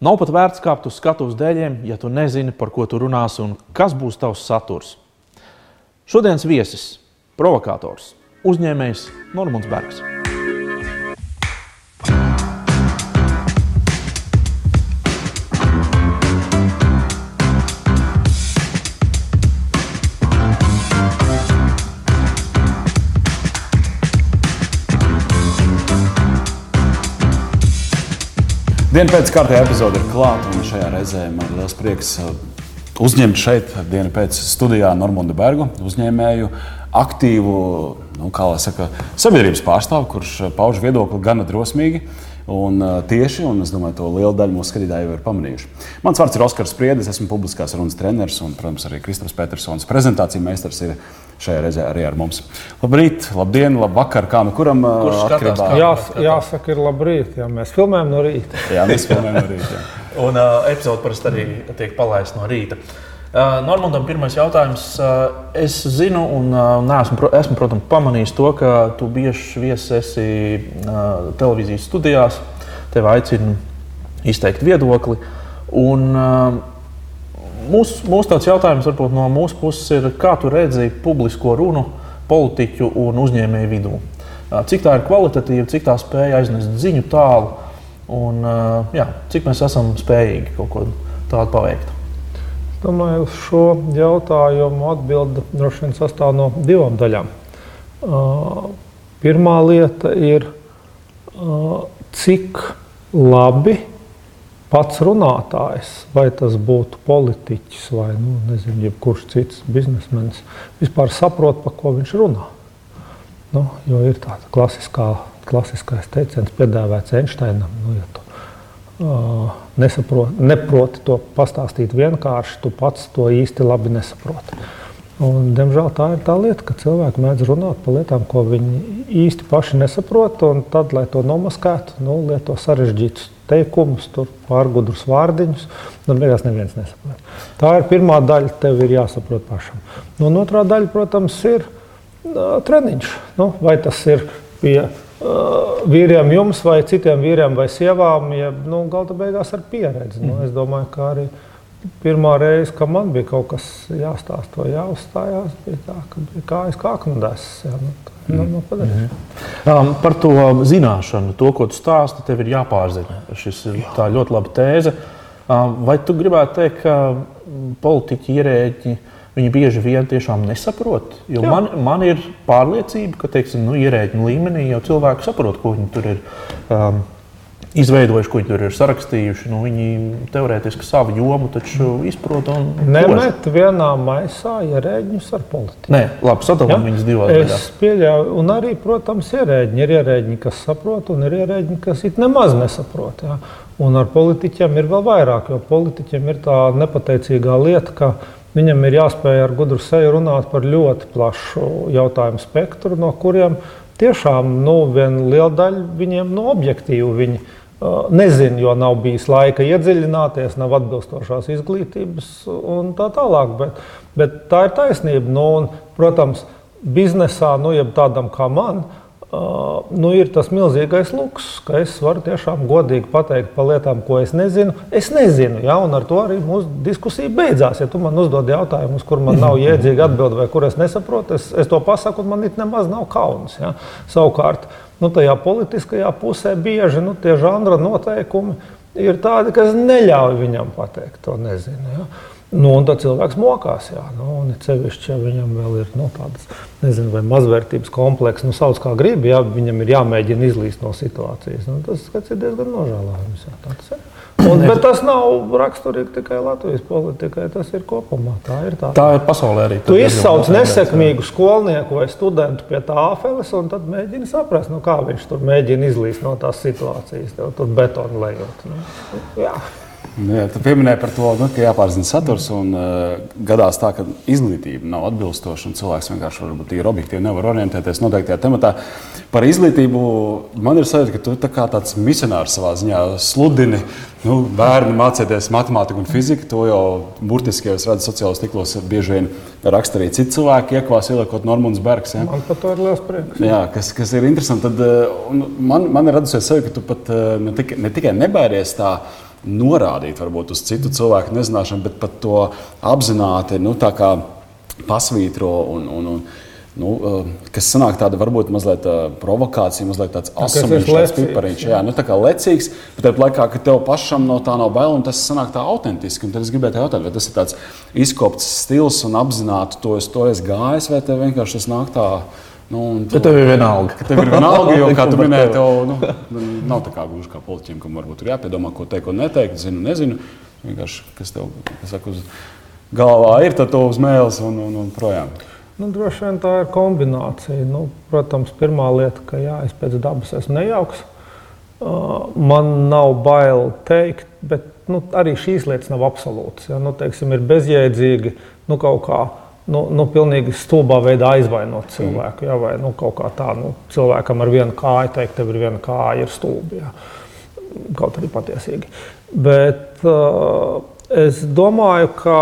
Nav pat vērts kāpt uz skatuves dēļiem, ja tu nezini, par ko tu runāsi un kas būs tavs saturs. Šodienas viesis - provokators, uzņēmējs Normons Bergs. Diena pēc kārtējā epizode ir klāta, un šajā reizē man ir liels prieks uh, uzņemt šeit, dienu pēc studijā Normānu Bergu, uzņēmēju, aktīvu, nu, kā lai saka, sabiedrības pārstāvu, kurš pauž viedokli gana drosmīgi. Un, uh, tieši, un es domāju, to lielu daļu mūsu skatītāju jau ir pamanījuši. Mans vārds ir Oskars Spriedis, esmu publiskās runas treneris un, protams, arī Kristofers Petersons. Prezentācija meistars ir šajā reizē arī ar mums. Labrīt, labdien, labvakar, kā nu kuram Kurš skatās, kā? Jā, jāsaka, ir labrīt. Jā, mēs filmējam no rīta. Jā, mēs filmējam no rīta. Un uh, epizode parasti arī tiek palaista no rīta. Uh, Normandam, pirmais jautājums. Uh, es zinu, un uh, neesmu, pro- esmu, protams, pamanījis to, ka tu bieži viesis esi uh, televīzijas studijās. Tev aicinu izteikt viedokli. Un, uh, Mūsu mūs tāds jautājums varbūt no mūsu puses ir, kā tu redzi publisko runu politiķu un uzņēmēju vidū? Uh, Cik tā ir kvalitatīva, cik tā spēja aiznest ziņu tālu un uh, jā, cik mēs esam spējīgi kaut ko tādu paveikt? Domāju, uz šo jautājumu atbilde droši vien sastāv no divām daļām. Pirmā lieta ir, cik labi pats runātājs, vai tas būtu politiķis vai nu, nezinu, jebkurš cits biznesmenis, vispār saprot, par ko viņš runā. Nu, jo ir tāds klasiskais teiciens, piedāvāts Einsteinam. Nu, ja tu, nesaproti, neproti to pastāstīt vienkārši, tu pats to īsti labi nesaproti. Un, diemžēl tā ir tā lieta, ka cilvēki mēdz runāt par lietām, ko viņi īsti paši nesaprot. Tad, lai to nomaskētu, nu, lieto sarežģītus teikumus, pārgudrus vārdiņus. Nu, beigās neviens nesaprot. Tā ir pirmā daļa, tev ir jāsaprot pašam. Nu, un otrā daļa, protams, ir uh, treniņš. Nu, vai tas ir pie vīriem, jums, vai citiem vīriem vai sievām, ja nu, gala beigās ar pieredzi. Nu, es domāju, ka arī pirmā reize, kad man bija kaut kas jāstāsta, jāuzstājās, bija tā, ka bija kājas kāknudēs. Jā, nu, nu, nu, padarīšu. Um, par to zināšanu, to, ko tu stāsti, tev ir jāpārzina. Šis ir tā ļoti laba tēze. Um, vai tu gribētu teikt, ka mm, politiķi ierēģi viņi bieži vien tiešām nesaprot? Man, man ir pārliecība, ka teiksim, nu, ierēģi līmenī jau cilvēki saprot, ko viņi tur ir. Um, Izveidojuši, ko viņi tur ir sarakstījuši. Nu, viņi teorētiski savu jomu taču izprot. Nemet vienā maisā ierēģņus ar politiku. Nē, labi, sadalām viņus divās daļās. Es pieļauju, un arī, protams, ierēģi. Ir ierēģi, kas saprot, un ir ierēģi, kas it nemaz nesaprot. Jā. Un ar politiķiem ir vēl vairāk, jo politiķiem ir tā nepateicīgā lieta, ka viņam ir jāspēj ar gudru seju runāt par ļoti plašu jautājumu spektru, no kuriem tiešām nu, liela daļa viņiem no objektīvu. Viņi, Uh, Nezinu, jo nav bijis laika iedziļināties, nav atbilstošās izglītības un tā tālāk. Bet, bet tā ir taisnība. Nu, un, protams, biznesā, nu, jeb tādam kā man, uh, nu, ir tas milzīgais luks, ka es varu tiešām godīgi pateikt par lietām, ko es nezinu. Es nezinu, ja, un ar to arī mūsu diskusija beidzās. Ja tu man uzdod jautājumus, kur man nav jēdzīga atbilde vai kur es nesaprotu, es, es to pasaku, un man it nemaz nav kauns. Ja. Savukārt, nu, tajā politiskajā pusē bieži nu, tie žanra noteikumi ir tādi, kas neļauj viņam pateikt, to nezinu. Ja? Nu, un tad cilvēks mokās. Jā, nu, un it sevišķi, ja viņam vēl ir nu, tādas nezinu, mazvērtības komplekss, nu, sauc kā grib, ja viņam ir jāmēģina izlīst no situācijas. Nu, tas skats ir diezgan nožēlojams. Jā, tā tas ir. Un, bet tas nav raksturīgi tikai Latvijas politikai, tas ir kopumā. Tā ir tā. Tā ir pasaulē arī. Tu izsauc nesekmīgu skolnieku vai studentu pie tāfeles, un tad mēģini saprast, nu, kā viņš tur mēģina izlīst no tās situācijas, tev tur betonu lejot. Nu, jā. Jā, tu pieminēji par to, nu, ka jāpārzina saturs. Un, uh, gadās tā, ka izglītība nav atbilstoša un cilvēks vienkārši varbūt ir objektīvi nevar orientēties noteiktajā tematā. Par izglītību man ir sajūta, ka tu tā kā tāds misionārs savā ziņā sludini. Nu, bērni mācīties matemātiku un fiziku. To jau burtiski, ja es redzu, sociālos tīklos bieži vien raksta arī citi cilvēki, iekvās ieliekot Normons Bergs. Ja? Man par to ir liels prieks. Jā, kas, kas ir interesanti. Tad, uh, man, man ir radusies sajūta, ka tu pat uh, ne tikai, ne tikai nebairies tā norādīt varbūt uz citu cilvēku nezināšanu, bet pat to apzināti nu, pasvītro un, un, un Nu, kas sanāk tāda varbūt mazliet provokācija, mazliet tāds asins, tāds pipariņš. Jā, nu, tā kā lecīgs, bet tāpat laikā, ka tev pašam no tā nav bail un tas sanāk tā autentiski. Un tad es gribēju jautāt, vai tas ir tāds izkopts stils un apzināti to es to esmu gājis, vai tev vienkārši tas nāk tā. Nu, tu, tev ir vienalga. Tev ir vienalga, jo, kā tu minēji, tev nu, nav tā kā gluži kā politiķiem, kam varbūt ir jāpiedomā, ko teikt, ko neteikt. Zinu, nezinu. Vienkārši, kas tev kas saka, uz galvā ir, tad to uz mēles un, un, un projām. Nu, droši vien tā ir kombinācija. Nu, protams, pirmā lieta, ka jā, es pēc dabas esmu nejauks. Uh, man nav bail teikt, bet nu, arī šīs lietas nav absolūtas. Ja? Nu, teiksim, ir bezjēdzīgi nu, kaut kā. Nu, nu, pilnīgi stulbā veidā aizvainot cilvēku. Ja, vai nu, kaut kā tā, nu, cilvēkam ar vienu kāju teikt, tev ir viena kāja, ir stulbi. Ja. Kaut arī patiesīgi. Bet, uh, Es domāju, ka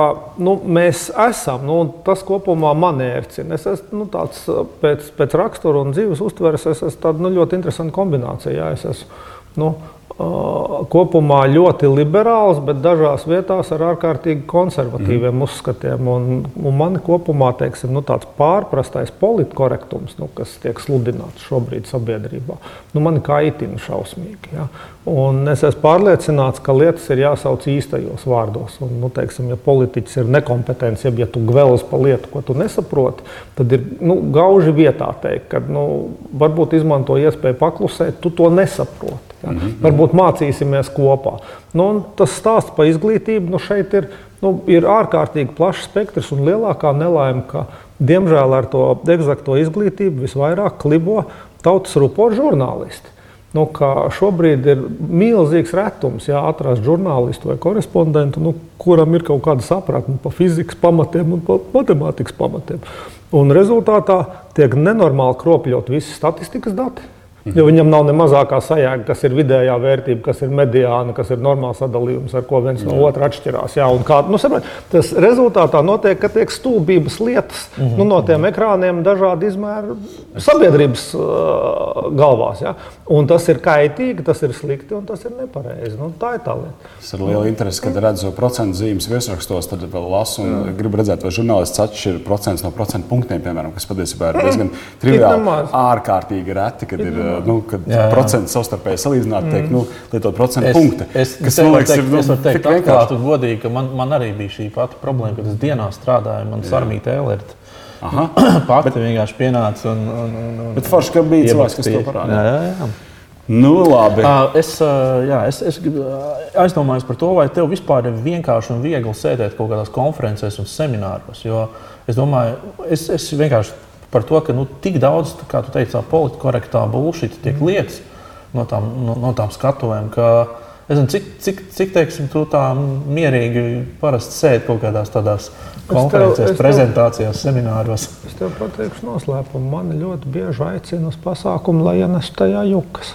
nu, mēs esam, nu, tas kopumā man ērcina. Es esmu nu, tāds pēc, pēc rakstura un dzīves uztveres, es esmu tāda nu, ļoti interesanta kombinācija. Jā, es esmu, nu, kopumā ļoti liberāls, bet dažās vietās ar ārkārtīgi konservatīviem mm. uzskatiem. Un, un man kopumā teiksim, nu, tāds pārprastais politkorektums, nu, kas tiek sludināts šobrīd sabiedrībā, nu, man kaitina šausmīgi. Ja? Un es esmu pārliecināts, ka lietas ir jāsauc īstajos vārdos. Un, nu, teiksim, ja politiķis ir nekompetents, ja, ja tu gvēlas par lietu, ko tu nesaproti, tad ir nu, gauži vietā teikt, ka nu, varbūt izmanto iespēju paklusēt, tu to nesaproti. Ja? Mm -hmm. Varbūt mācīsimies kopā. Nu, tas stāsts par izglītību nu, šeit ir, nu, ir ārkārtīgi plašs spektrs un lielākā nelaime, ka diemžēl ar to eksakto izglītību visvairāk klibo tautas ruporu žurnālisti. Nu, šobrīd ir milzīgs retums, ja atrast žurnālistu vai korespondentu, nu, kuram ir kaut kāda sapratne par fizikas pamatiem un par matemātikas pamatiem. Un rezultātā tiek nenormāli kropļot visi statistikas dati. Jo viņam nav ne mazākā sajēga, kas ir vidējā vērtība, kas ir mediāna, kas ir normāls sadalījums, ar ko viens no otra atšķirās. Jā, kā, nu, saprāt, tas rezultātā notiek, ka tiek stulbības lietas mm -hmm. nu, no tiem ekrāniem dažādi izmēri sabiedrības uh, galvās. Jā. Un tas ir kaitīgi, tas ir slikti un tas ir nepareizi. Nu, tā ir tā lieta. Es ar lielu interesi, kad redzu procentu zīmes virsrakstos, tad vēl lasu un jā. gribu redzēt, vai žurnālists atšķir procents no procentu punktiem, piemēram, kas patiesībā ir diezgan triviāli, ārkārtīgi reti, kad ir nu, kad jā, jā. procentu savstarpēji salīdzināt, mm. teikt, nu, lietot procentu punktu. Es, kas man liekas, ir nu, es varu teikt, atklāti un godīgi, ka man, man arī bija šī pati problēma, kad es dienā strādāju, man sarmīta Elerta. Pati bet, vienkārši pienāca un. un, un, un bet forši, ka bija cilvēks, kas to parādīja. Jā, jā, jā. Nu, labi. Es, jā, es, es aizdomājos par to, vai tev vispār ir vienkārši un viegli sēdēt kaut kādās konferencēs un semināros. Jo es domāju, es, es vienkārši par to, ka nu, tik daudz, kā tu teici, politkorektā bullshit tiek mm. lietas no tām, no, no tām skatuvēm. Es nezinu, cik, cik, cik teiksim, tu tā mierīgi parasti sēdi kaut kādās tādās konferencēs, prezentācijās, semināros. Es tev pateikšu noslēpumu. Mani ļoti bieži aicina uz pasākumu, lai ienestu tajā jukas.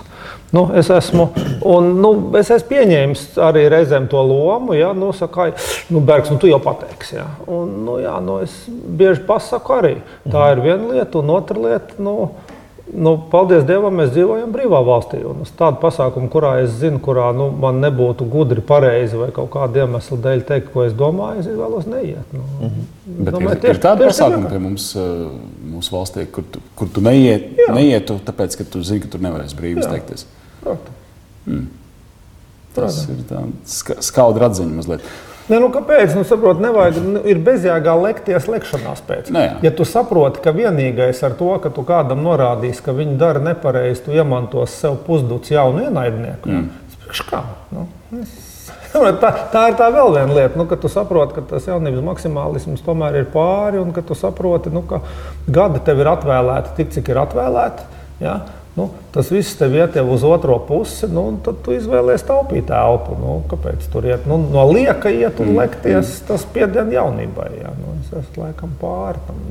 Nu, es, esmu, un, nu, es esmu pieņēmis arī reizēm to lomu. Ja, nu, saka, nu, Bergs, nu, tu jau pateiksi. Ja. Un, nu, jā, nu, es bieži pasaku arī. Tā ir viena lieta, un otra lieta. Nu, nu, paldies Dievam, mēs dzīvojam brīvā valstī. Un uz tādu pasākumu, kurā es zinu, kurā nu, man nebūtu gudri, pareizi vai kaut kāda iemesla dēļ teikt, ko es domāju, es vēlos neiet. Nu, mm -hmm. Bet domāju, ir, tieši, ir tāda pasākuma pie mums, eh, mūsu valstī, kur tu, kur tu neiet, Jā. neietu, tāpēc, ka tu zini, ka tur nevarēs brīvi izteikties. Hmm. Tas Protams. ir tāds skaudrs atziņa mazliet. Ne, nu, kāpēc? Nu, saprot, nevajag, nu, ir bezjēgā lekties lekšanās pēc. Ne, nu ja tu saproti, ka vienīgais ar to, ka tu kādam norādīsi, ka viņi dara nepareizi, tu iemantos sev pusdūts jaunu ienaidnieku. Mm. Kā? Nu, tā, tā ir tā vēl viena lieta, nu, ka tu saproti, ka tas jaunības maksimālisms tomēr ir pāri un ka tu saproti, nu, ka gadi tev ir atvēlēti tik, cik ir atvēlēti. Ja? Nu, tas viss tev iet uz otro pusi, nu, tad tu izvēlējies taupīt elpu. Nu, kāpēc tur iet? Nu, no lieka iet un mm, lekties, mm. tas pieder jaunībai. Jā. Nu, es esmu laikam pāri tam.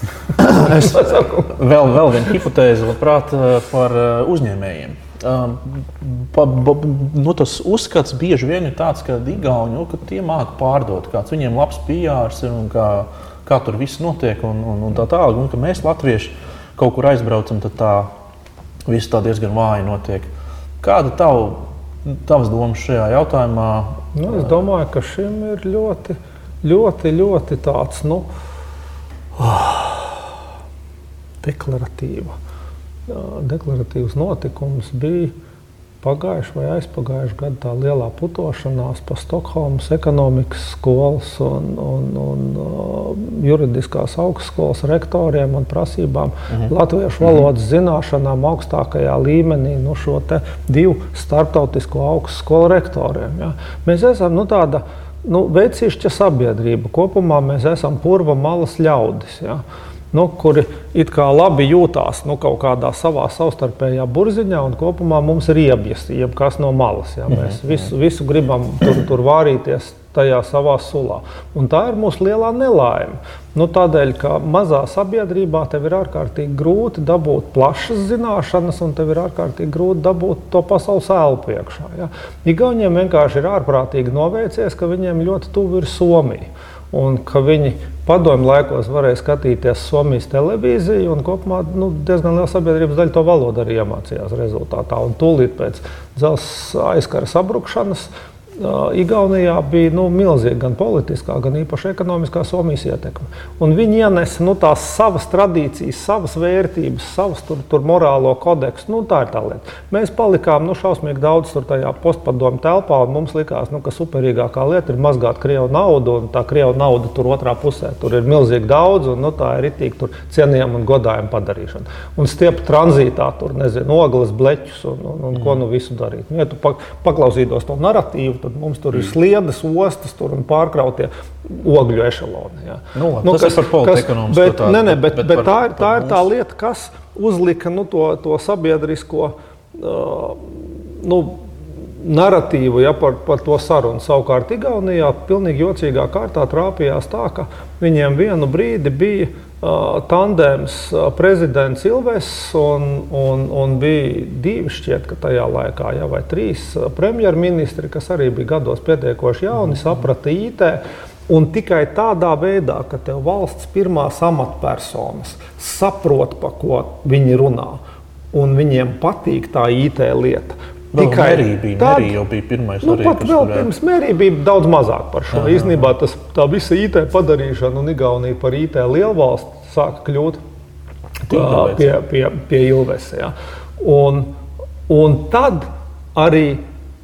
es vēl, vēl vienu hipotēzi, labprāt, par uh, uzņēmējiem. Um, pa, ba, nu, tas uzskats bieži vien ir tāds, ka Igauni nu, tie māca pārdot, kāds viņiem labs pījārs ir un kā, kā tur viss notiek un, un, un tā tālāk. Un ka mēs, latvieši, kaut kur aizbraucam, tad tā viss tā diezgan vāji notiek. Kāda tavu Tavas domas šajā jautājumā? Nu, es domāju, ka šim ir ļoti, ļoti, ļoti tāds nu, deklaratīva. deklaratīvs notikums bija pagājušā vai aizpagājušā gada tā lielā putošanās pa Stokholmas ekonomikas skolas un, un, un uh, juridiskās augstskolas rektoriem un prasībām mhm. latviešu valodas zināšanām augstākajā līmenī nu, šo divu starptautisko augstskolu rektoriem. Ja. Mēs esam nu, tāda nu, veicīšķa sabiedrība. Kopumā mēs esam purva malas ļaudis. Ja nu, kuri it kā labi jūtās nu, kaut kādā savā savstarpējā burziņā, un kopumā mums ir iebjas, jebkas no malas. Ja? Mēs mhm, visu, visu gribam tur, tur vārīties tajā savā sulā. Un tā ir mūsu lielā nelaime. Nu, tādēļ, ka mazā sabiedrībā tev ir ārkārtīgi grūti dabūt plašas zināšanas, un tev ir ārkārtīgi grūti dabūt to pasaules ēlu priekšā. Ja? Igauniem vienkārši ir ārprātīgi noveicies, ka viņiem ļoti tuvu ir Somija un ka viņi padomju laikos varēja skatīties Somijas televīziju, un kopumā nu, diezgan liela sabiedrības daļa to valodu arī iemācījās rezultātā. Un tūlīt pēc dzelzceļa aizkara sabrukšanas Igaunijā bija nu, milzīga gan politiskā, gan īpaši ekonomiskā Somijas ietekme. Un viņi ienesa nu, tās savas tradīcijas, savas vērtības, savas tur, tur morālo kodeksu. Nu, tā ir tā lieta. Mēs palikām nu, šausmīgi daudz tur tajā postpadomu telpā, un mums likās, nu, ka superīgākā lieta ir mazgāt krievu naudu, un tā krievu nauda tur otrā pusē. Tur ir milzīgi daudz, un nu, tā ir itīgi cienījama un godājama padarīšana. Un stiept tranzītā tur, nezinu, ogles, bleķus un, un, un ko nu visu darīt. Nu, ja tu paklausītos to narratīvu, tad mums tur ir sliedas, ostas un pārkrautie ogļu ešaloni. Ja. Nu, nu, tas kas, ir par politiku. Bet, tā, ne, ne, bet, bet, bet tā, ir, tā ir tā lieta, kas uzlika nu, to, to sabiedrisko. Uh, nu, narratīvu ja, par, par to sarunu. Savukārt, Igaunijā pilnīgi jocīgā kārtā trāpījās tā, ka viņiem vienu brīdi bija tandēms prezidents Ilves un, un, un bija divi šķiet, ka tajā laikā, ja, vai trīs premjerministri, kas arī bija gados pietiekoši jauni, saprata IT. Un tikai tādā veidā, ka tev valsts pirmās amatpersonas saprot, pa ko viņi runā, un viņiem patīk tā IT lieta, Tikai mērija, tad, mērija jau bija pirmais. Nu, arī, pat vēl varētu... pirms mērija bija daudz mazāk par šo. Aha. Īsnībā tas, tā visa IT padarīšana un Igaunija par IT lielvalstu sāka kļūt tā, pie, pie, pie Ilves. Ja. Un, un tad arī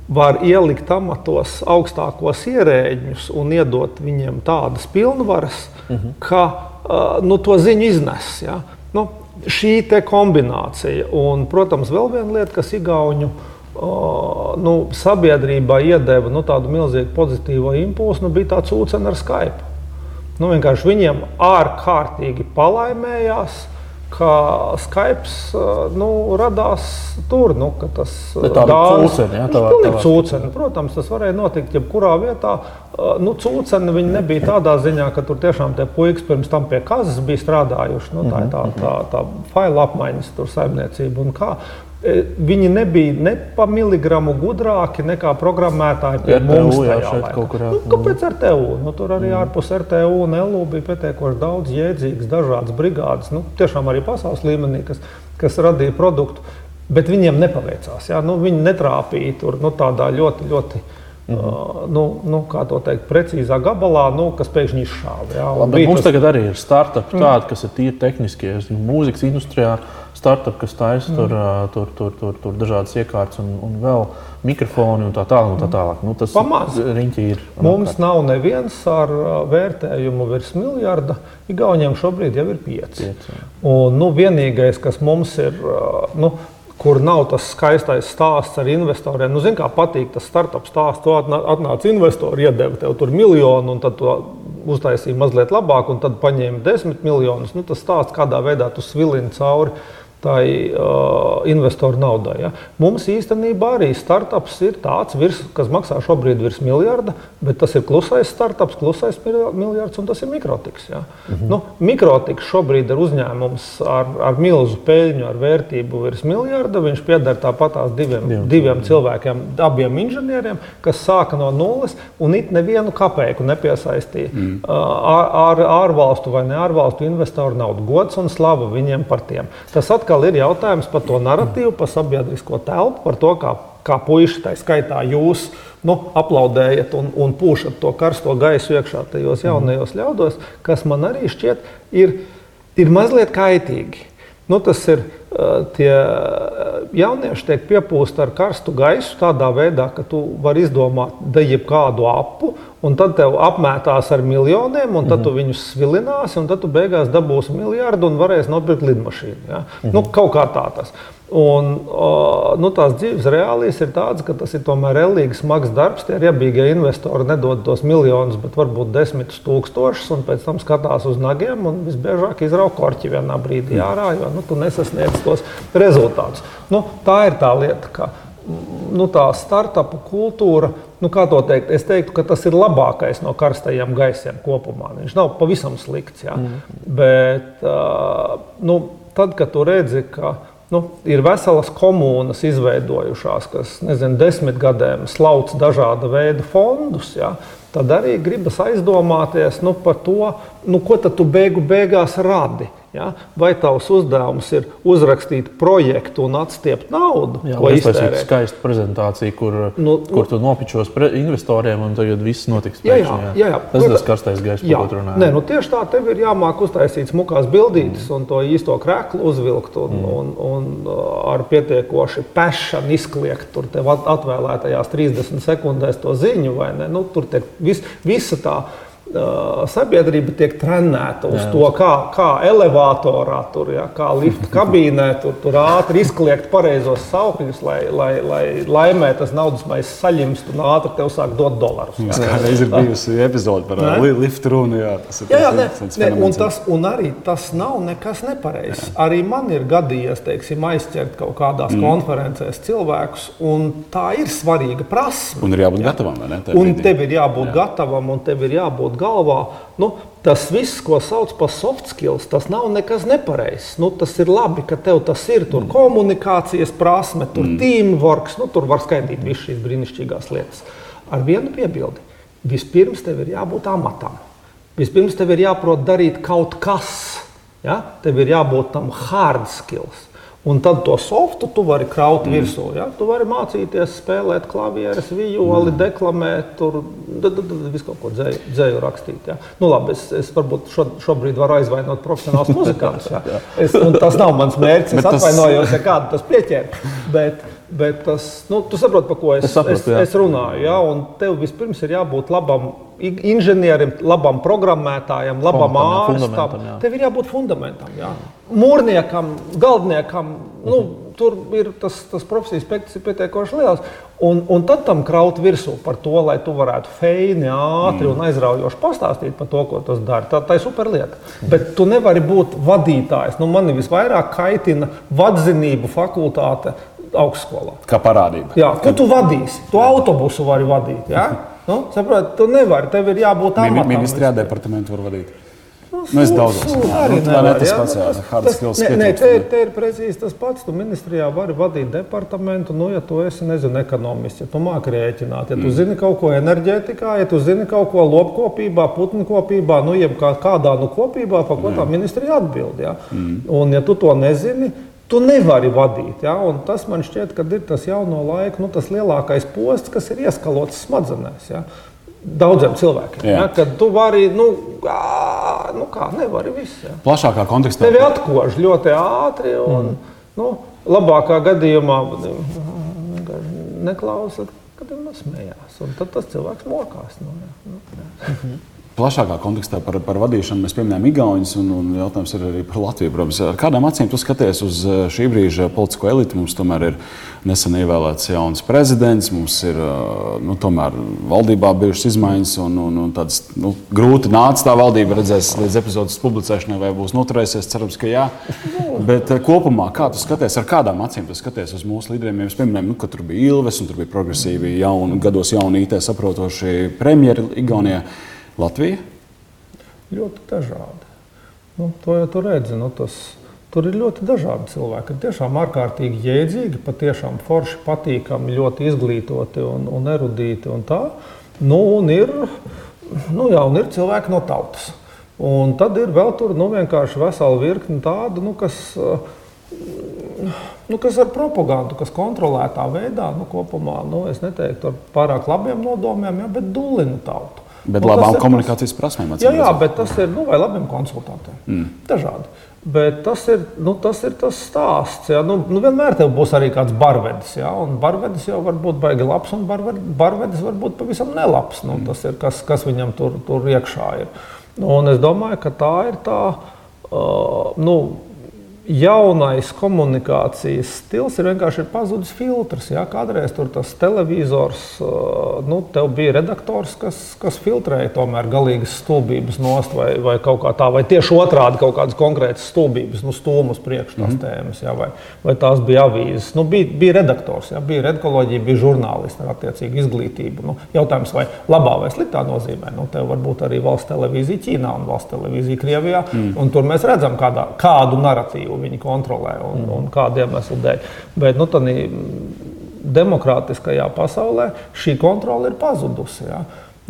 var ielikt amatos augstākos ierēģņus un iedot viņiem tādas pilnvaras, uh mhm. -huh. ka uh, nu, to ziņu iznes. Ja. Nu, šī kombinācija, un, protams, vēl viena lieta, kas Igauniju nu, sabiedrībā iedeva nu, tādu milzīgu pozitīvo impulsu, nu, bija tāds ūdens ar Skype. Nu, viņiem ārkārtīgi palaimējās ka Skype nu, radās tur. Nu, tas dāvāns ir pilnīgi cūceni. Protams, tas varēja notikt jebkurā vietā. Nu, cūceni viņi nebija tādā ziņā, ka tur tiešām tie puikas pirms tam pie kazas bija strādājuši. Nu, tā ir tā, tā, tā faila apmaiņas saimniecība un kā. E, viņi nebija ne pa miligramu gudrāki nekā programmētāji pie RTU, mums. Jā, kur, nu, kāpēc RTU? Nu, tur arī mm. ārpus RTU un LU bija pietiekoši daudz jēdzīgas, dažādas brigādes. Nu, tiešām arī pasaules līmenī, kas, kas radīja produktu, bet viņiem nepaveicās. Jā? Nu, viņi netrāpīja tur nu, tādā ļoti, ļoti. Mm -hmm. nu, nu, kā to teikt, precīzā gabalā, nu, kas pēkšņi izšāva. Mums tas... tagad arī ir startupi, mm. tādi, kas ir tīri tehniskie, mūzikas industrijā startup, kas taisa mm. tur, tur, tur, tur, tur dažādas iekārtas un, un vēl mikrofoni un tā tālāk. Un tā tālāk. Nu, tas riņķi ir. Mums apkārt. nav neviens ar vērtējumu virs miljarda. Igauniem šobrīd jau ir pieci. pieci un, nu, vienīgais, kas mums ir. Nu, kur nav tas skaistais stāsts ar investoriem. Nu, Ziniet, kā patīk tas startup stāsts. Tu atnāc investori, iedeva tev tur miljonu, un tad to uztaisīja mazliet labāk, un tad paņēma desmit miljonus. Nu, tas stāsts, kādā veidā tu svilini cauri tai uh, investoru naudai. Ja. Mums īstenībā arī startups ir tāds, virs, kas maksā šobrīd virs miljarda, bet tas ir klusais startups, klusais miljards, un tas ir mikrotiks. Ja. -hmm. nu, mikrotiks šobrīd ir uzņēmums ar, ar milzu peļņu, ar vērtību virs miljarda. Viņš pieder tāpatās diviem, Jā, diviem cilvēkiem, abiem inženieriem, kas sāka no nulles un it nevienu kapeiku nepiesaistīja mm. uh, ar ārvalstu vai ne ārvalstu investoru naudu. Gods un slava viņiem par tiem. Tas atkal atkal ir jautājums par to narratīvu, par sabiedrisko telpu, par to, kā kā puiši, tā skaitā jūs, nu, aplaudējat un, un pūšat to karsto gaisu iekšā tajos jaunajos ļaudos, kas man arī šķiet ir, ir mazliet kaitīgi. Nu, tas ir tie jaunieši tiek piepūsti ar karstu gaisu tādā veidā, ka tu vari izdomāt jebkādu apu, un tad tev apmētās ar miljoniem, un tad mm -hmm. tu mhm. viņus svilināsi, un tad tu beigās dabūsi miljardu un varēsi nopirkt lidmašīnu. Ja? Mm -hmm. nu, kaut kā tā tas. Un, nu, tās dzīves reālijas ir tādas, ka tas ir tomēr relīgi smags darbs. Tie riebīgie investori nedod tos miljonus, bet varbūt desmitus tūkstošus, un pēc tam skatās uz nagiem un visbiežāk izrauga korķi vienā brīdī ārā, jo nu, tu nesasniedz tos rezultātus. Nu, tā ir tā lieta, ka nu, tā startupu kultūra, nu, kā to teikt, es teiktu, ka tas ir labākais no karstajiem gaisiem kopumā. Viņš nav pavisam slikts. Ja? Mm. Bet uh, nu, tad, kad tu redzi, ka Nu, ir veselas komunas izveidojušās, kas nezinu, desmit gadiem slauc dažāda veida fondus. Ja, tad arī gribas aizdomāties nu, par to, nu, ko tu beigu beigās radi. Ja? Vai tavs uzdevums ir uzrakstīt projektu un atstiept naudu, Jā, ko iztērēt? Skaista prezentācija, kur, nu, kur tu nopičos investoriem, un tad viss notiks. Jā, jā, jā, jā. Tas ir tas karstais gaiss, par ko runājam. Nē, nu, tieši tā, tev ir jāmāk uztaisīt smukās bildītes mm. un to īsto kreklu uzvilkt un, mm. un, un, un uh, ar pietiekoši pešanu izkliegt tur tev atvēlētajās 30 sekundēs to ziņu? Nu, tur tiek vis, visa tā sabiedrība tiek trenēta uz Jā. to, kā, kā elevatorā, tur, ja, kā lifta kabīnē, tur, tur ātri izkliegt pareizos saukļus, lai, lai, lai laimē tas naudas maisa saļimst un ātri tev sāk dot dolārus. Jā, jā reiz ir bijusi epizode par ne? lifta runu. Jā, tas ir jā, jā, ne, ne, un, tas, un arī tas nav nekas nepareizs. Arī man ir gadījies, teiksim, aizķert kaut kādās mm. konferencēs cilvēkus, un tā ir svarīga prasme. Un ir jābūt gatavam, vai ne? Un tev ir jābūt jā. gatavam, un tev ir jābūt galvā. Nu, tas viss, ko sauc par soft skills, tas nav nekas nepareizs. Nu, tas ir labi, ka tev tas ir. Tur mm. komunikācijas prasme, tur mm. teamworks, nu, tur var skaidīt visas šīs brīnišķīgās lietas. Ar vienu piebildi. Vispirms tev ir jābūt amatam. Vispirms tev ir jāprot darīt kaut kas. Ja? Tev ir jābūt tam hard skills. Un tad to softu tu vari kraut mm. virsū. Ja? Tu vari mācīties spēlēt klavieres, violi, mm. deklamēt, tur visu kaut ko dzēju, dzēju rakstīt. Ja? Nu, labi, es, es varbūt šo, šobrīd varu aizvainot profesionāls muzikants. Ja? Es, tas nav mans mērķis. Es atvainojos, ja kādu tas pieķēra. Bet, bet tas, nu, tu saproti, par ko es, es, saprotu, es, es runāju. Ja? Un tev vispirms ir jābūt labam inženierim, labam programmētājam, labam ārstam. Tev ir jābūt fundamentam. Jā mūrniekam, galdniekam, nu, tur ir tas, tas profesijas spektrs pietiekoši liels. Un, un tad tam kraut virsū par to, lai tu varētu feini, ātri mm. un aizraujoši pastāstīt par to, ko tas dara. Tā, tā ir superlieta. Mm. Bet tu nevari būt vadītājs. Nu, mani visvairāk kaitina vadzinību fakultāte augstskolā. Kā parādība. Jā, ko tu vadīsi? Tu autobusu vari vadīt. Ja? Nu, saprot, tu nevari. Tev ir jābūt amatam. Ministrijā departamentu var vadīt. Nu, es daudzos arī nu, nevaru. Tas pats, jā, hard skills. Ne, ne, te, te ir precīzi tas pats. Tu ministrijā vari vadīt departamentu, nu, ja tu esi, nezinu, ekonomists, ja tu māki rēķināt, ja tu mm. zini kaut ko enerģētikā, ja tu zini kaut ko lopkopībā, putnkopībā, nu, jeb kā, kādā nu kopībā, pa ko mm. tā ministrija atbild. Ja? Mm. Un ja tu to nezini, Tu nevari vadīt. Ja? Un tas man šķiet, ka ir tas jauno laiku, nu, tas lielākais posts, kas ir ieskalots smadzenēs. Ja? daudziem cilvēkiem. Ja, kad tu vari, nu, ā, nu kā, nevari visu. Ja. Plašākā kontekstā. Tevi atkož ļoti ātri un, mm. nu, labākā gadījumā neklausa, kad viņš smējās. Un tad tas cilvēks mokās. Nu, ja. Nu, ja. Plašākā kontekstā par, par vadīšanu mēs pieminējām Igaunijas, un, un jautājums ir arī par Latviju. Protams, ar kādām acīm tu skaties uz eh, šī brīža politisko elitu? Mums tomēr ir nesen ievēlēts jauns prezidents, mums ir eh, nu, valdībā bijušas izmaiņas, un, un, un tāds nu, grūti nāca tā valdība. Redzēs līdz epizodes publicēšanai, vai būs noturēsies. Cerams, ka jā. Bet eh, kopumā, kā tu skaties, ar kādām acīm tu skaties uz mūsu līderiem? Mēs pieminējām, nu, ka tur bija Ilves, un tur bija progresīvi, jauni, gados jauni IT saprotoši premjeri Igaunijā. Latvija? Ļoti dažādi. Nu, to jau tur redzi. Nu, tas, tur ir ļoti dažādi cilvēki. Tiešām ārkārtīgi jēdzīgi, patiešām forši, patīkami, ļoti izglītoti un, un erudīti. Un tā. nu, un ir, nu, jā, un ir cilvēki no tautas. Un tad ir vēl tur nu, vienkārši vesela virkne tādu, nu, kas nu, kas ar propagandu, kas kontrolētā veidā, nu, kopumā, nu, es neteiktu ar pārāk labiem nodomiem, ja, bet dulina tautu. Bet Nu, labām tas komunikācijas prasmēm. Jā, acīm jā, redzot. bet tas ir nu, vai labiem konsultantiem. Mm. Dažādi. Bet tas ir, nu, tas ir tas stāsts. Jā. Nu, nu, vienmēr tev būs arī kāds barvedis. Jā, un barvedis jau var būt baigi labs, un barved- barvedis var būt pavisam nelabs. Nu, tas ir kas, kas viņam tur, tur iekšā ir. Nu, un es domāju, ka tā ir tā. Uh, nu, jaunais komunikācijas stils ir vienkārši ir pazudis filtrs. Jā. Kādreiz tur tas televizors, nu, tev bija redaktors, kas, kas filtrēja tomēr galīgas stulbības nost, vai, vai kaut kā tā, vai tieši otrādi kaut kādas konkrētas stulbības, nu, stūmus priekš tās mm. tēmas, jā, vai, vai tās bija avīzes. Nu, bija, bija redaktors, jā, bija redakoloģija, bija žurnālisti ar attiecīgu izglītību. Nu, jautājums, vai labā vai sliktā nozīmē, nu, tev var būt arī valsts televīzija Ķīnā un valsts televīzija Krievijā, mm. un tur mēs redzam, kādā, kādu narratīvu viņi kontrolē un, un kādu iemeslu dēļ. Bet, nu, tādī, demokrātiskajā pasaulē šī kontrole ir pazudusi. Ja?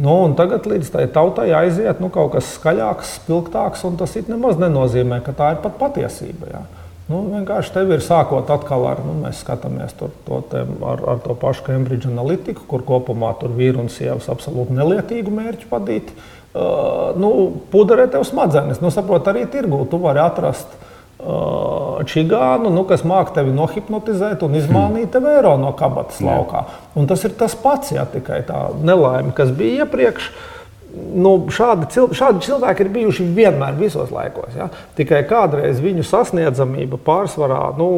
Nu, tagad līdz tai tautai aiziet nu, kaut kas skaļāks, spilgtāks, un tas it nemaz nenozīmē, ka tā ir pat patiesība. Ja? Nu, vienkārši tev ir sākot atkal ar, nu, mēs skatāmies tur, to, te, ar, ar to pašu Cambridge analītiku, kur kopumā tur vīri un sievas absolūti nelietīgu mērķu padīt. Uh, nu, puderē tev smadzenes, nu, saprot, arī tirgū tu vari atrast uh, čigānu, nu, kas māk tevi nohipnotizēt un izmānīt tev eiro no kabatas laukā. Un tas ir tas pats, ja tikai tā nelaime, kas bija iepriekš. Nu, šādi, cil šādi cilvēki ir bijuši vienmēr, visos laikos. Ja? Tikai kādreiz viņu sasniedzamība pārsvarā nu,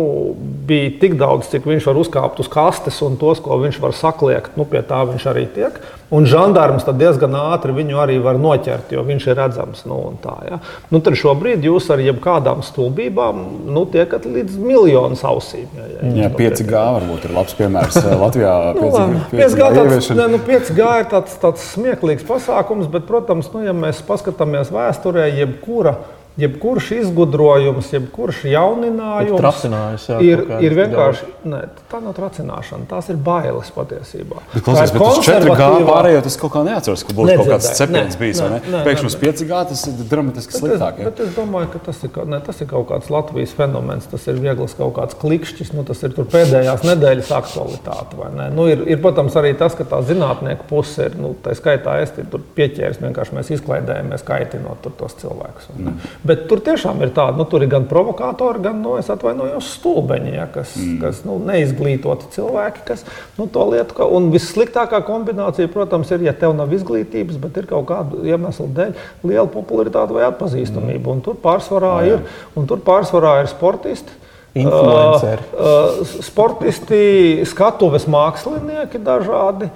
bija tik daudz, cik viņš var uzkāpt uz kastes un tos, ko viņš var sakliekt, nu, pie tā viņš arī tiek. Un žandarms diezgan ātri viņu arī var noķert, jo viņš ir redzams. Nu, tā, ja? nu, tad šobrīd jūs ar jebkādām stulbībām nu, tiekat līdz miljonu ausīm. Ja, ja to 5G varbūt ir labs piemērs eh, Latvijā. Nu, 5G, labi. 5G, tāds, ieviešana. ne, nu, 5G ir tāds, tāds smieklīgs pasākums, bet, protams, nu, ja mēs paskatāmies vēsturē, jebkura. Jebkurš izgudrojums, jebkurš jauninājums jā, ir, ir vienkārši. Ne, tā nav tracināšana, tās ir bailes patiesībā. Bet, klausies, bet uz 4G konservatīvā- pārējo tas kaut kā neatceros, ka būs kaut kāds cepiens bijis. Pēkšņi uz nē. 5G tas ir dramatiski Bet es, sliktāk. ja? bet es domāju, ka tas ir, ne, tas ir kaut kāds Latvijas fenomens. Tas ir viegls kaut kāds klikšķis. Nu, tas ir tur pēdējās nedēļas aktualitāte. vai ne? Nu, ir, ir, protams, arī tas, ka tā zinātnieku puse ir. Nu, tā skaitā es tur pieķēries. Vienkārši mēs izklaidējamies, kaitinot tur tos cilvēkus. ne? Bet tur tiešām ir tāda, nu, tur ir gan provokātori, gan, nu, es atvainojos, stulbeņi, ja, kas, mm. kas nu, neizglītoti cilvēki, kas nu, to lietu. Ka, un vissliktākā kombinācija, protams, ir, ja tev nav izglītības, bet ir kaut kāda iemesla dēļ liela popularitāte vai atpazīstamība. Mm. Un tur pārsvarā jā. ir, un tur pārsvarā ir sportisti. Influenceri. Uh, uh, sportisti, skatuves mākslinieki dažādi.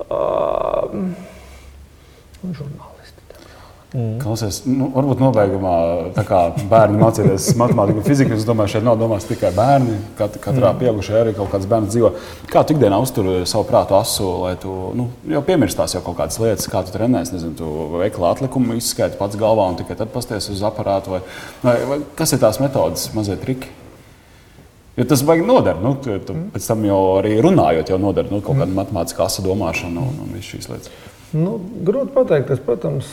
Uh, un žurnālisti. Klausies, nu, varbūt nobeigumā, bērni mācīties matemātiku un fiziku, es domāju, šeit nav domāts tikai bērni. Kat, katrā mm. pieaugušajā arī kaut kāds bērns dzīvo. Kā tu ikdienā uztur savu prātu asu, lai tu nu, jau piemirstās jau kaut kādas lietas, kā tu trenējies, nezinu, tu veikla atlikumu izskaiti pats galvā un tikai tad pasties uz aparātu, vai, vai, vai kas ir tās metodas, mazie triki? Jo tas baigi nodara. Nu, tu, tu mm. Pēc tam jau arī runājot, jau nodara nu, kaut kāda matemātiskā asa domāšana un, un visas šīs lietas. Nu, grūti pateikt, es, protams,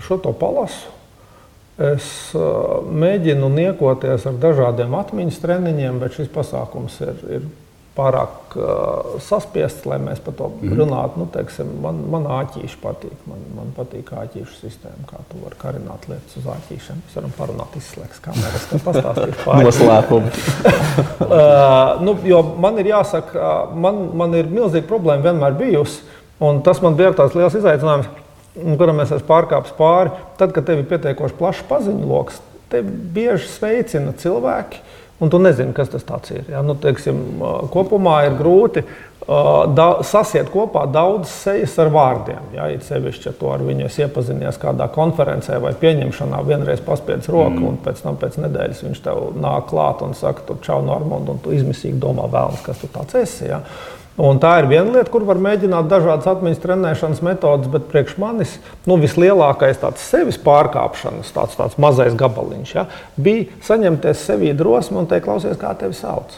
šo to palasu. Es mēģinu niekoties ar dažādiem atmiņas treniņiem, bet šis pasākums ir, ir pārāk uh, saspiests, lai mēs par to Mhm. runātu. Nu, teiksim, man, man āķīši patīk. Man, man patīk āķīšu sistēma, kā tu vari karināt lietas uz āķīšiem. Mēs varam parunāt, izslēgt kameras, tad pastāstīt par Noslēpumu. Uh, nu, jo man ir jāsaka, man, man ir milzīga problēma vienmēr bijusi. Un tas man bija tāds liels izaicinājums, kuram es esmu pārkāpis pāri. Tad, kad tev ir pietiekoši plašs paziņu lokus, te bieži sveicina cilvēki. Un tu nezini, kas tas ir. Ja? Nu, teiksim, kopumā ir grūti uh, da, sasiet kopā daudzas sejas ar vārdiem. Ja? Ir sevišķi, ja tu ar viņu esi iepazinies kādā konferencē vai pieņemšanā, vienreiz paspiedz roku, mm. un pēc tam pēc nedēļas viņš tev nāk klāt un saka, tur čau, Normand, un tu izmisīgi domā, vēlams, kas tu tāds esi. Ja? Un tā ir viena lieta, kur var mēģināt dažādas atmiņas trenēšanas metodes, bet priekš manis nu, vislielākais tāds sevis pārkāpšanas, tāds, tāds mazais gabaliņš, ja, bija saņemties sevī drosmi un teikt, klausies, kā tevi sauc.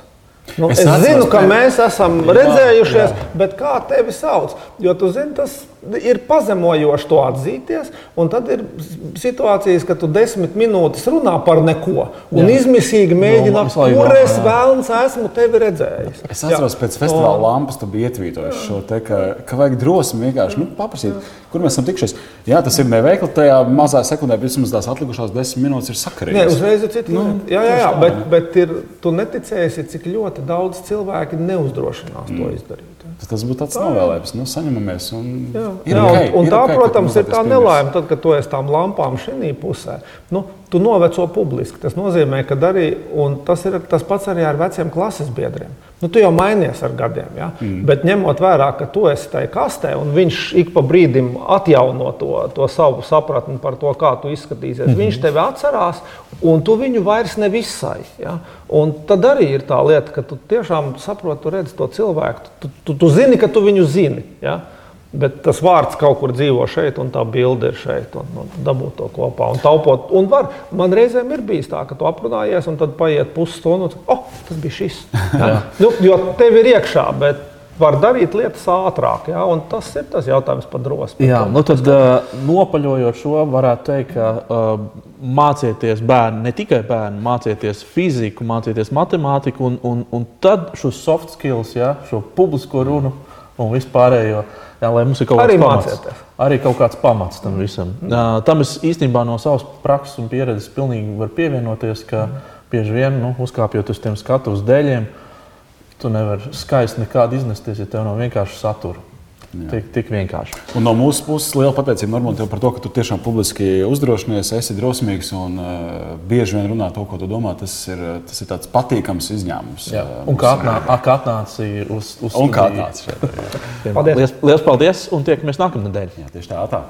Nu, Es es, zinu, ka mēs esam Jā, redzējušies, jā. bet kā tevi sauc? Jo tu zini, tas ir pazemojoši to atzīties. Un tad ir situācijas, kad tu desmit minūtes runā par neko un Jā. izmisīgi mēģini visu laiku kur es jā. vēlams esmu tevi redzējis. Es atceros, pēc festivāla lampas tu biji ietvītojis šo te, ka, ka vajag drosmi vienkārši nu, paprasīt, kur mēs esam tikšies. Jā, tas ir neveikli, tajā mazā sekundē, bet vismaz tās atlikušās desmit minūtes ir Nē, sakarīgas. uzreiz ir cita Nu. Jā, jā, jā bet, jā. bet ir, tu neticēsi, cik ļoti daudz cilvēki neuzdrošinās mm. to izdarīt. Tas būtu tāds novēlējums, nu, saņemamies. Un, Jā, ir jā, okay, un, un ir tā, okay, ka protams, ir tā nelaime, tad, kad tu esi tām lampām šajā pusē. Nu, tu noveco publiski. Tas nozīmē, ka arī un tas ir tas pats arī ar veciem klases biedriem. Nu, tu jau mainies ar gadiem, ja? mm. bet ņemot vērā, ka tu esi tajā kastē un viņš ik pa brīdim atjauno to, to savu sapratni par to, kā tu izskatīsies. Mm -hmm. Viņš tevi atcerās, un tu viņu vairs nevisai. Ja? Un tad arī ir tā lieta, ka tu tiešām saproti, tu redzi to cilvēku. Tu, tu, tu zini, ka tu viņu zini. Ja? Bet tas vārds kaut kur dzīvo šeit, un tā bilde ir šeit. Un, un dabūt to kopā un taupot. Un var, man reizēm ir bijis tā, ka tu aprunājies, un tad paiet pusstundu, un oh, tas bija šis. Nu, jo tev ir iekšā, bet var darīt lietas ātrāk. Ja? Un tas ir tas jautājums par drosmi. Jā, nu tad uh, nopaļojot šo, varētu teikt, ka uh, mācieties bērni, ne tikai bērni, mācieties fiziku, mācieties matemātiku, un, un, un tad šos soft skills, ja, šo publisko runu un vispārējo. Jā, lai mums ir kaut Arī kāds pamats. Arī kaut kāds pamats tam visam. Uh, tam es īstenībā no savas prakses un pieredzes pilnīgi varu pievienoties, ka bieži vien nu, uzkāpjot uz tiem skatuves dēļiem, tu nevari skaisti nekādi iznesties, ja tev nav vienkārši satura. Tik, tik vienkārši. Un no mūsu puses liela pateicība Normand tev par to, ka tu tiešām publiski uzdrošinies, esi drosmīgs un uh, bieži vien runā to, ko tu domā. Tas ir, tas ir tāds patīkams izņēmums. Jā. uh, Un kā atnā- a, kā atnāci uz, uz Un kā studiju? tāds šeit. ir, jā. Paldies. Liels, liels paldies un tiekamies nākamnedēļ! Jā, tieši tā, tā.